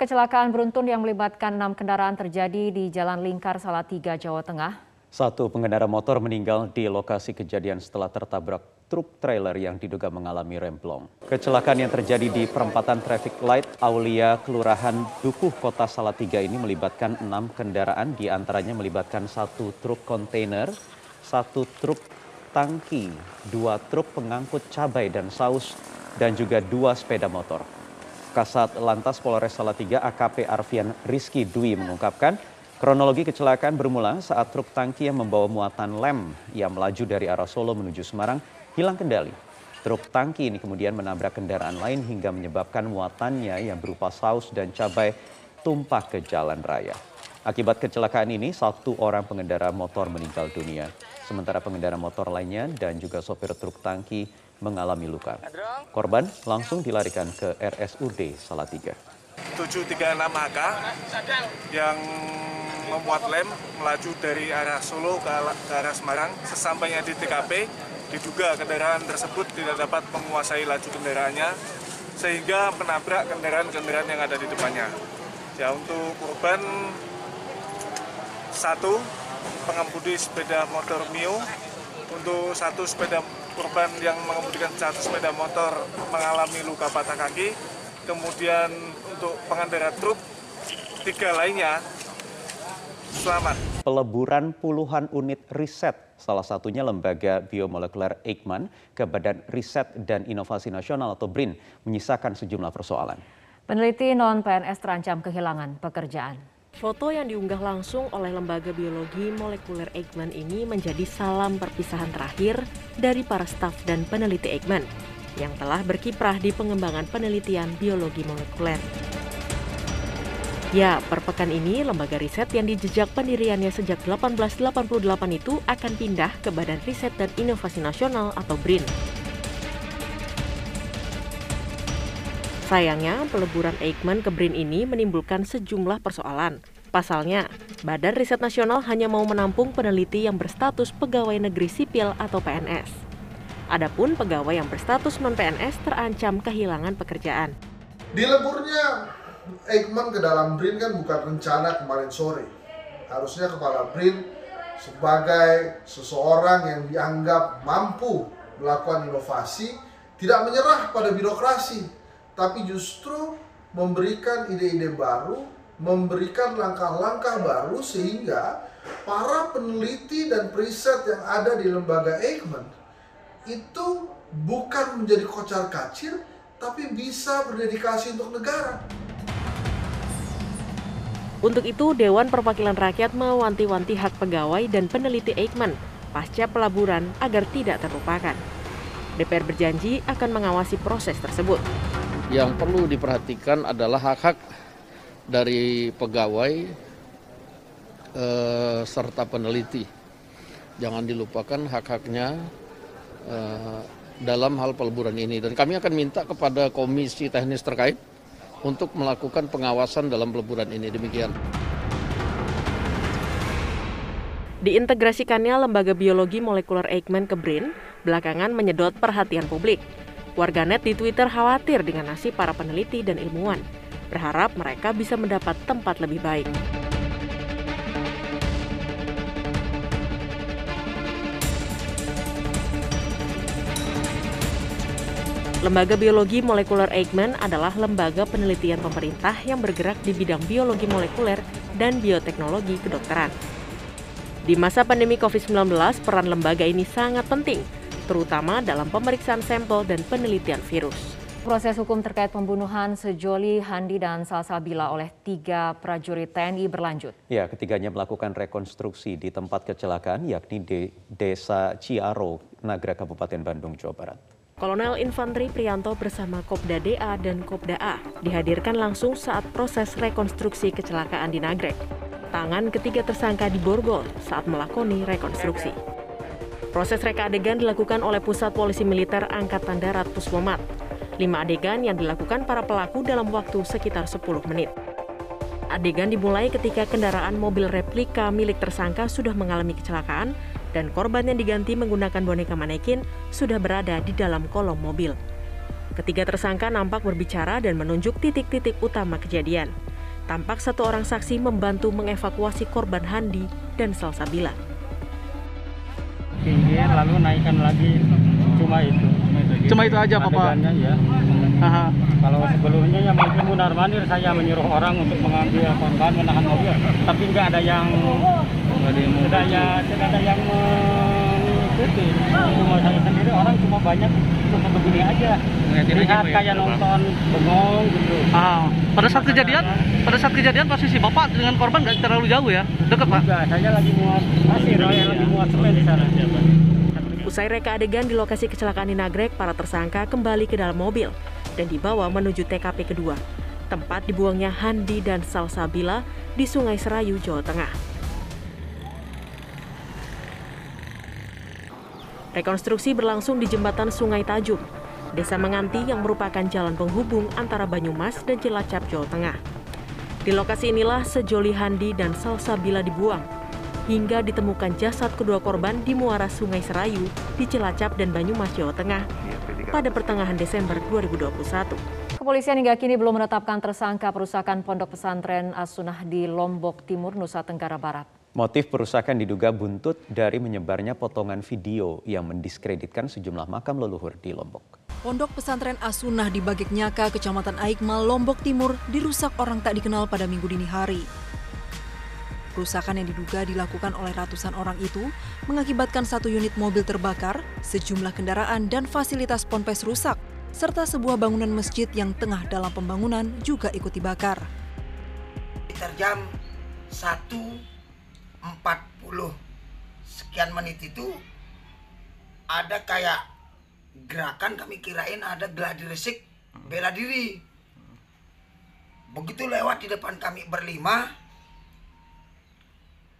Kecelakaan beruntun yang melibatkan enam kendaraan terjadi di Jalan Lingkar Salatiga, Jawa Tengah. Satu pengendara motor meninggal di lokasi kejadian setelah tertabrak truk trailer yang diduga mengalami remblong. Kecelakaan yang terjadi di perempatan traffic light Aulia, Kelurahan Dukuh, Kota Salatiga ini melibatkan enam kendaraan, di antaranya melibatkan satu truk kontainer, satu truk tangki, dua truk pengangkut cabai dan saus, dan juga dua sepeda motor. Kasat Lantas Polres Salatiga AKP Arfian Rizky Dwi mengungkapkan kronologi kecelakaan bermula saat truk tangki yang membawa muatan lem yang melaju dari arah Solo menuju Semarang hilang kendali. Truk tangki ini kemudian menabrak kendaraan lain hingga menyebabkan muatannya yang berupa saus dan cabai tumpah ke jalan raya. Akibat kecelakaan ini, satu orang pengendara motor meninggal dunia. Sementara pengendara motor lainnya dan juga sopir truk tangki mengalami luka. Korban langsung dilarikan ke RSUD Salatiga. 736 HK yang memuat lem melaju dari arah Solo ke arah Semarang. Sesampainya di TKP, diduga kendaraan tersebut tidak dapat menguasai laju kendaraannya sehingga menabrak kendaraan-kendaraan yang ada di depannya. Ya untuk korban satu pengemudi sepeda motor Mio, untuk satu sepeda korban yang mengemudikan satu sepeda motor mengalami luka patah kaki. Kemudian untuk pengendara truk, tiga lainnya selamat. Peleburan puluhan unit riset, salah satunya lembaga biomolekuler Eijkman ke Badan Riset dan Inovasi Nasional atau BRIN, menyisakan sejumlah persoalan. Peneliti non-PNS terancam kehilangan pekerjaan. Foto yang diunggah langsung oleh Lembaga Biologi Molekuler Eijkman ini menjadi salam perpisahan terakhir dari para staf dan peneliti Eijkman yang telah berkiprah di pengembangan penelitian biologi molekuler. Ya, per pekan ini lembaga riset yang dijejak pendiriannya sejak 1888 itu akan pindah ke Badan Riset dan Inovasi Nasional atau BRIN. Sayangnya, peleburan Eijkman ke BRIN ini menimbulkan sejumlah persoalan. Pasalnya, Badan Riset Nasional hanya mau menampung peneliti yang berstatus pegawai negeri sipil atau PNS. Adapun pegawai yang berstatus non-PNS terancam kehilangan pekerjaan. Dileburnya Eijkman ke dalam BRIN kan bukan rencana kemarin sore. Harusnya kepala BRIN sebagai seseorang yang dianggap mampu melakukan inovasi tidak menyerah pada birokrasi tapi justru memberikan ide-ide baru, memberikan langkah-langkah baru sehingga para peneliti dan periset yang ada di lembaga Eijkman itu bukan menjadi kocar kacir, tapi bisa berdedikasi untuk negara. Untuk itu, Dewan Perwakilan Rakyat mewanti-wanti hak pegawai dan peneliti Eijkman pasca pelaburan agar tidak terlupakan. DPR berjanji akan mengawasi proses tersebut yang perlu diperhatikan adalah hak-hak dari pegawai eh, serta peneliti. Jangan dilupakan hak-haknya eh, dalam hal peleburan ini. Dan kami akan minta kepada komisi teknis terkait untuk melakukan pengawasan dalam peleburan ini. Demikian. Diintegrasikannya Lembaga Biologi Molekuler Eijkman ke BRIN, belakangan menyedot perhatian publik. Warganet di Twitter khawatir dengan nasib para peneliti dan ilmuwan, berharap mereka bisa mendapat tempat lebih baik. Lembaga Biologi Molekuler Eijkman adalah lembaga penelitian pemerintah yang bergerak di bidang biologi molekuler dan bioteknologi kedokteran. Di masa pandemi COVID-19, peran lembaga ini sangat penting terutama dalam pemeriksaan sampel dan penelitian virus. Proses hukum terkait pembunuhan Sejoli, Handi, dan Salsabila oleh tiga prajurit TNI berlanjut. Ya, ketiganya melakukan rekonstruksi di tempat kecelakaan yakni di Desa Ciaro, Nagra Kabupaten Bandung, Jawa Barat. Kolonel Infanteri Prianto bersama Kopda DA dan Kopda A dihadirkan langsung saat proses rekonstruksi kecelakaan di Nagrek. Tangan ketiga tersangka diborgol saat melakoni rekonstruksi. Proses reka adegan dilakukan oleh Pusat Polisi Militer Angkatan Darat Puswomat. Lima adegan yang dilakukan para pelaku dalam waktu sekitar 10 menit. Adegan dimulai ketika kendaraan mobil replika milik tersangka sudah mengalami kecelakaan dan korban yang diganti menggunakan boneka manekin sudah berada di dalam kolom mobil. Ketiga tersangka nampak berbicara dan menunjuk titik-titik utama kejadian. Tampak satu orang saksi membantu mengevakuasi korban Handi dan Salsabila. Pinggir lalu naikkan lagi cuma itu. Cuma itu aja Papa? Ya. Aha. Kalau sebelumnya ya mungkin mundar mandir saya menyuruh orang untuk mengambil korban menahan mobil, tapi nggak ada yang tidak ada tidak ada yang mengikuti. Cuma saya sendiri orang cuma banyak cuma begini aja. Lihat kayak nonton bengong gitu. Ah, pada saat kejadian, pada saat kejadian posisi Bapak dengan korban nggak terlalu jauh ya? Dekat Pak? Enggak, saya lagi muat pasir, saya lagi muat semen di sana. Usai reka adegan di lokasi kecelakaan di Nagrek, para tersangka kembali ke dalam mobil dan dibawa menuju TKP kedua, tempat dibuangnya Handi dan Salsabila di Sungai Serayu, Jawa Tengah. Rekonstruksi berlangsung di jembatan Sungai Tajum, Desa Menganti yang merupakan jalan penghubung antara Banyumas dan Cilacap, Jawa Tengah. Di lokasi inilah sejoli Handi dan Salsabila dibuang, hingga ditemukan jasad kedua korban di muara Sungai Serayu di Cilacap dan Banyumas, Jawa Tengah pada pertengahan Desember 2021. Kepolisian hingga kini belum menetapkan tersangka perusakan pondok pesantren Asunah di Lombok Timur, Nusa Tenggara Barat. Motif perusakan diduga buntut dari menyebarnya potongan video yang mendiskreditkan sejumlah makam leluhur di Lombok. Pondok pesantren Asunah di Bagek Nyaka, Kecamatan Aikmal, Lombok Timur dirusak orang tak dikenal pada minggu dini hari. Perusakan yang diduga dilakukan oleh ratusan orang itu mengakibatkan satu unit mobil terbakar, sejumlah kendaraan dan fasilitas ponpes rusak, serta sebuah bangunan masjid yang tengah dalam pembangunan juga ikut dibakar. Sekitar jam 1.40 sekian menit itu ada kayak gerakan kami kirain ada gladi resik bela diri. Begitu lewat di depan kami berlima,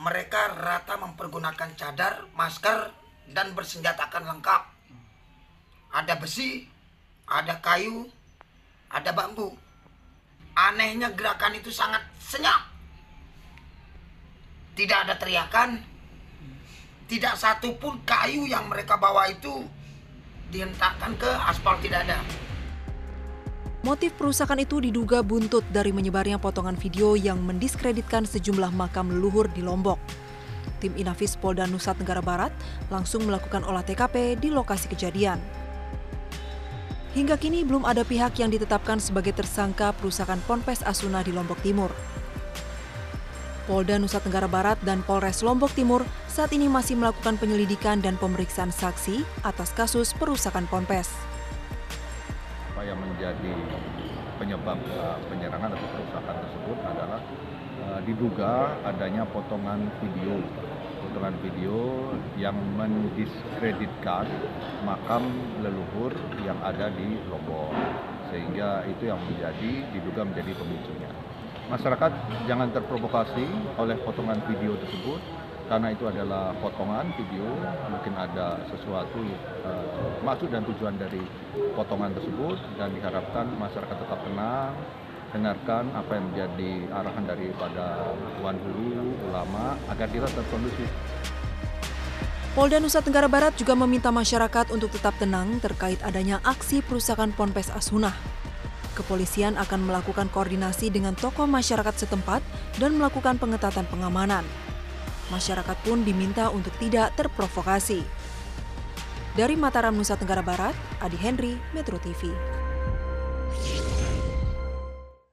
mereka rata mempergunakan cadar, masker, dan bersenjatakan lengkap. Ada besi, ada kayu, ada bambu. Anehnya gerakan itu sangat senyap. Tidak ada teriakan, tidak satu pun kayu yang mereka bawa itu dihentakkan ke aspal tidak ada. Motif perusakan itu diduga buntut dari menyebarnya potongan video yang mendiskreditkan sejumlah makam leluhur di Lombok. Tim Inafis Polda Nusa Tenggara Barat langsung melakukan olah TKP di lokasi kejadian. Hingga kini belum ada pihak yang ditetapkan sebagai tersangka perusakan Ponpes Asuna di Lombok Timur. Polda Nusa Tenggara Barat dan Polres Lombok Timur saat ini masih melakukan penyelidikan dan pemeriksaan saksi atas kasus perusakan Ponpes. Apa yang menjadi penyebab uh, penyerangan atau perusakan tersebut adalah uh, diduga adanya potongan video potongan video yang mendiskreditkan makam leluhur yang ada di Lombok. Sehingga itu yang menjadi diduga menjadi pemicunya masyarakat jangan terprovokasi oleh potongan video tersebut karena itu adalah potongan video mungkin ada sesuatu uh, maksud dan tujuan dari potongan tersebut dan diharapkan masyarakat tetap tenang dengarkan apa yang menjadi arahan daripada Tuan Guru, ulama agar kita tetap. Polda Nusa Tenggara Barat juga meminta masyarakat untuk tetap tenang terkait adanya aksi perusakan Ponpes Asunah. Kepolisian akan melakukan koordinasi dengan tokoh masyarakat setempat dan melakukan pengetatan pengamanan masyarakat pun diminta untuk tidak terprovokasi. Dari Mataram, Nusa Tenggara Barat, Adi Henry, Metro TV.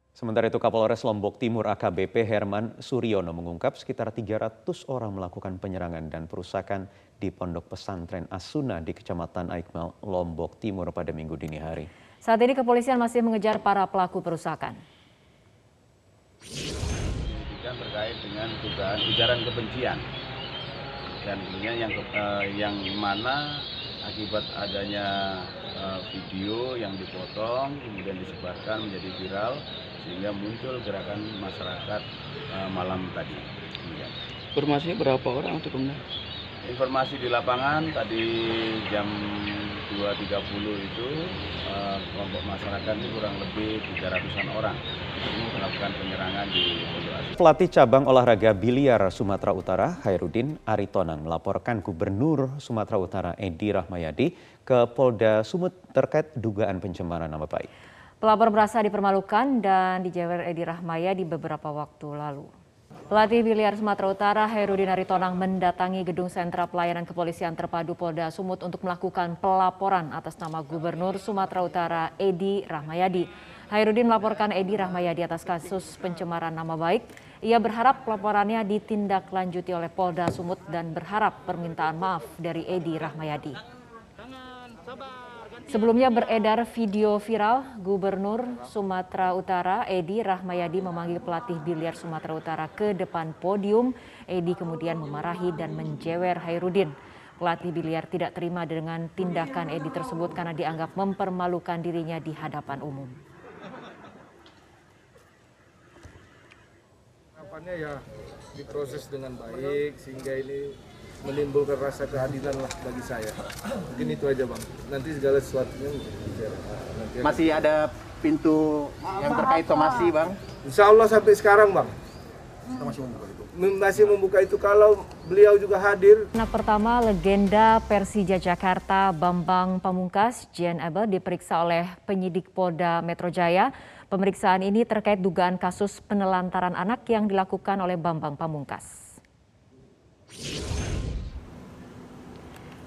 Sementara itu Kapolres Lombok Timur AKBP Herman Suryono mengungkap sekitar 300 orang melakukan penyerangan dan perusakan di pondok pesantren Asuna di Kecamatan Aikmal, Lombok Timur pada minggu dini hari. Saat ini kepolisian masih mengejar para pelaku perusakan. terkait dengan dugaan ujaran kebencian dan kemudian yang uh, yang mana akibat adanya uh, video yang dipotong kemudian disebarkan menjadi viral sehingga muncul gerakan masyarakat uh, malam tadi. Kemudian. Informasinya berapa orang untuk kemudian? Informasi di lapangan tadi jam 2.30 itu uh, kelompok masyarakat ini kurang lebih 300-an orang melakukan penyerangan di Pondok. Pelatih cabang olahraga biliar Sumatera Utara, Hairudin Aritonang melaporkan Gubernur Sumatera Utara Edi Rahmayadi ke Polda Sumut terkait dugaan pencemaran nama baik. Pelapor merasa dipermalukan dan dijewer Edi Rahmaya di beberapa waktu lalu. Pelatih biliar Sumatera Utara Herudin Aritonang mendatangi gedung sentra pelayanan kepolisian terpadu Polda Sumut untuk melakukan pelaporan atas nama Gubernur Sumatera Utara Edi Rahmayadi. Hairudin melaporkan Edi Rahmayadi atas kasus pencemaran nama baik. Ia berharap pelaporannya ditindaklanjuti oleh Polda Sumut dan berharap permintaan maaf dari Edi Rahmayadi. Sebelumnya beredar video viral Gubernur Sumatera Utara Edi Rahmayadi memanggil pelatih biliar Sumatera Utara ke depan podium. Edi kemudian memarahi dan menjewer Hairudin. Pelatih biliar tidak terima dengan tindakan Edi tersebut karena dianggap mempermalukan dirinya di hadapan umum. Harapannya ya diproses dengan baik sehingga ini menimbulkan rasa keadilan lah bagi saya. Mungkin itu aja bang. Nanti segala sesuatunya nanti masih ada pintu yang terkait somasi bang? Insya Allah sampai sekarang bang. Kita masih membuka itu. Masih membuka itu kalau beliau juga hadir. Anak pertama legenda Persija Jakarta Bambang Pamungkas, Jen Abel diperiksa oleh penyidik Polda Metro Jaya. Pemeriksaan ini terkait dugaan kasus penelantaran anak yang dilakukan oleh Bambang Pamungkas.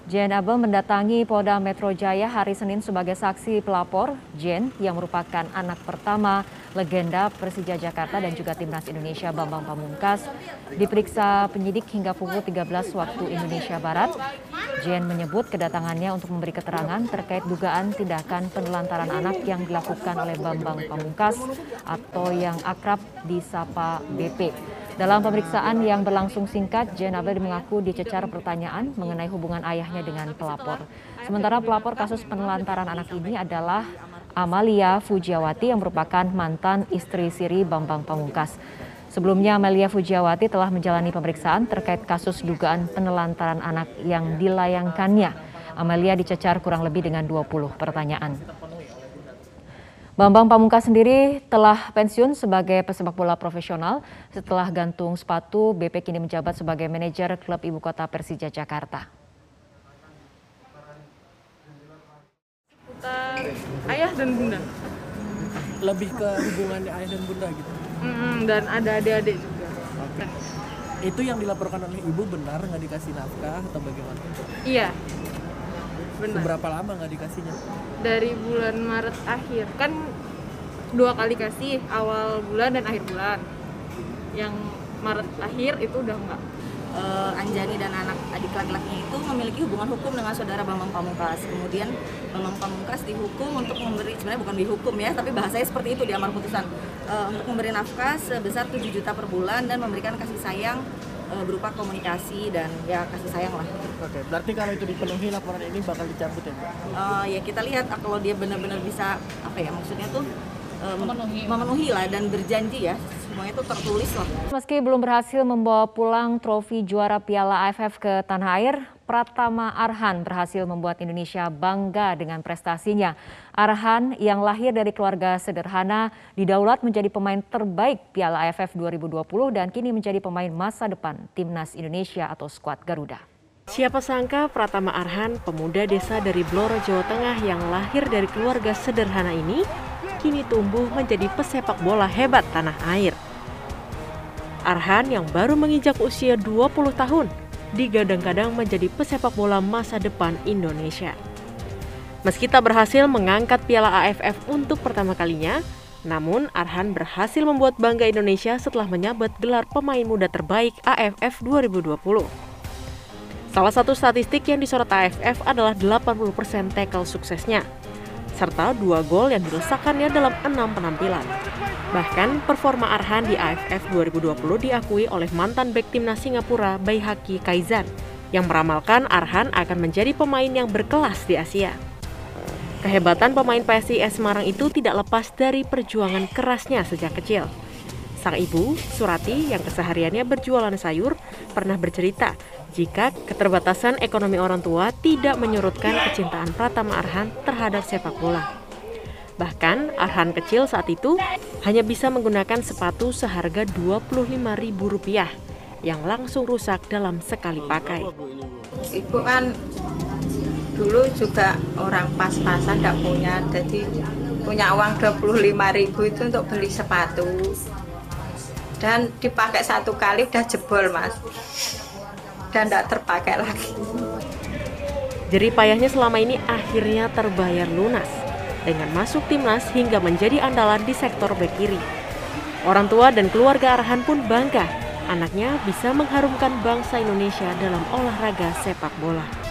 Jen Abel mendatangi Polda Metro Jaya hari Senin sebagai saksi pelapor. Jen yang merupakan anak pertama legenda Persija Jakarta dan juga Timnas Indonesia Bambang Pamungkas diperiksa penyidik hingga pukul 13 waktu Indonesia Barat. Jen menyebut kedatangannya untuk memberi keterangan terkait dugaan tindakan penelantaran anak yang dilakukan oleh Bambang Pamungkas atau yang akrab disapa BP. Dalam pemeriksaan yang berlangsung singkat, Jen Abel mengaku dicecar pertanyaan mengenai hubungan ayahnya dengan pelapor. Sementara pelapor kasus penelantaran anak ini adalah Amalia Fujiawati yang merupakan mantan istri Siri Bambang Pamungkas. Sebelumnya Amalia Fujiawati telah menjalani pemeriksaan terkait kasus dugaan penelantaran anak yang dilayangkannya. Amalia dicecar kurang lebih dengan 20 pertanyaan. Bambang Pamungkas sendiri telah pensiun sebagai pesepak bola profesional setelah gantung sepatu. BP kini menjabat sebagai manajer klub ibu kota Persija Jakarta. Seputar ayah dan bunda. Lebih ke hubungan ayah dan bunda gitu. Mm, dan ada adik-adik juga. Oke. Itu yang dilaporkan oleh ibu benar nggak dikasih nafkah atau bagaimana? Iya, benar. Seberapa lama nggak dikasihnya? Dari bulan Maret akhir kan dua kali kasih awal bulan dan akhir bulan. Yang Maret akhir itu udah enggak. Uh, Anjani dan anak adik laki-lakinya itu memiliki hubungan hukum dengan saudara Bambang Pamungkas. Kemudian Bambang Pamungkas dihukum untuk memberi sebenarnya bukan dihukum ya, tapi bahasanya seperti itu di amar putusan uh, untuk memberi nafkah sebesar 7 juta per bulan dan memberikan kasih sayang uh, berupa komunikasi dan ya kasih sayang lah. Oke, berarti kalau itu dipenuhi laporan ini bakal dicabut ya? Uh, ya kita lihat kalau dia benar-benar bisa apa ya maksudnya tuh um, memenuhi. memenuhi lah dan berjanji ya semuanya itu tertulis lah. Meski belum berhasil membawa pulang trofi juara Piala AFF ke tanah air, Pratama Arhan berhasil membuat Indonesia bangga dengan prestasinya. Arhan yang lahir dari keluarga sederhana didaulat menjadi pemain terbaik Piala AFF 2020 dan kini menjadi pemain masa depan Timnas Indonesia atau skuad Garuda. Siapa sangka Pratama Arhan, pemuda desa dari Blora, Jawa Tengah yang lahir dari keluarga sederhana ini, kini tumbuh menjadi pesepak bola hebat tanah air. Arhan yang baru menginjak usia 20 tahun, digadang-gadang menjadi pesepak bola masa depan Indonesia. Meski tak berhasil mengangkat piala AFF untuk pertama kalinya, namun Arhan berhasil membuat bangga Indonesia setelah menyabet gelar pemain muda terbaik AFF 2020. Salah satu statistik yang disorot AFF adalah 80% tackle suksesnya, serta dua gol yang dilesakannya dalam enam penampilan. Bahkan, performa Arhan di AFF 2020 diakui oleh mantan bek timnas Singapura Baihaki Kaizan, yang meramalkan Arhan akan menjadi pemain yang berkelas di Asia. Kehebatan pemain PSIS Semarang itu tidak lepas dari perjuangan kerasnya sejak kecil. Sang ibu, Surati, yang kesehariannya berjualan sayur, pernah bercerita jika keterbatasan ekonomi orang tua tidak menyurutkan kecintaan Pratama Arhan terhadap sepak bola. Bahkan Arhan kecil saat itu hanya bisa menggunakan sepatu seharga Rp25.000 yang langsung rusak dalam sekali pakai. Ibu kan dulu juga orang pas-pasan tidak punya jadi punya uang 25.000 itu untuk beli sepatu dan dipakai satu kali udah jebol mas dan tidak terpakai lagi Jerih payahnya selama ini akhirnya terbayar lunas dengan masuk timnas hingga menjadi andalan di sektor bek kiri. Orang tua dan keluarga Arhan pun bangga anaknya bisa mengharumkan bangsa Indonesia dalam olahraga sepak bola.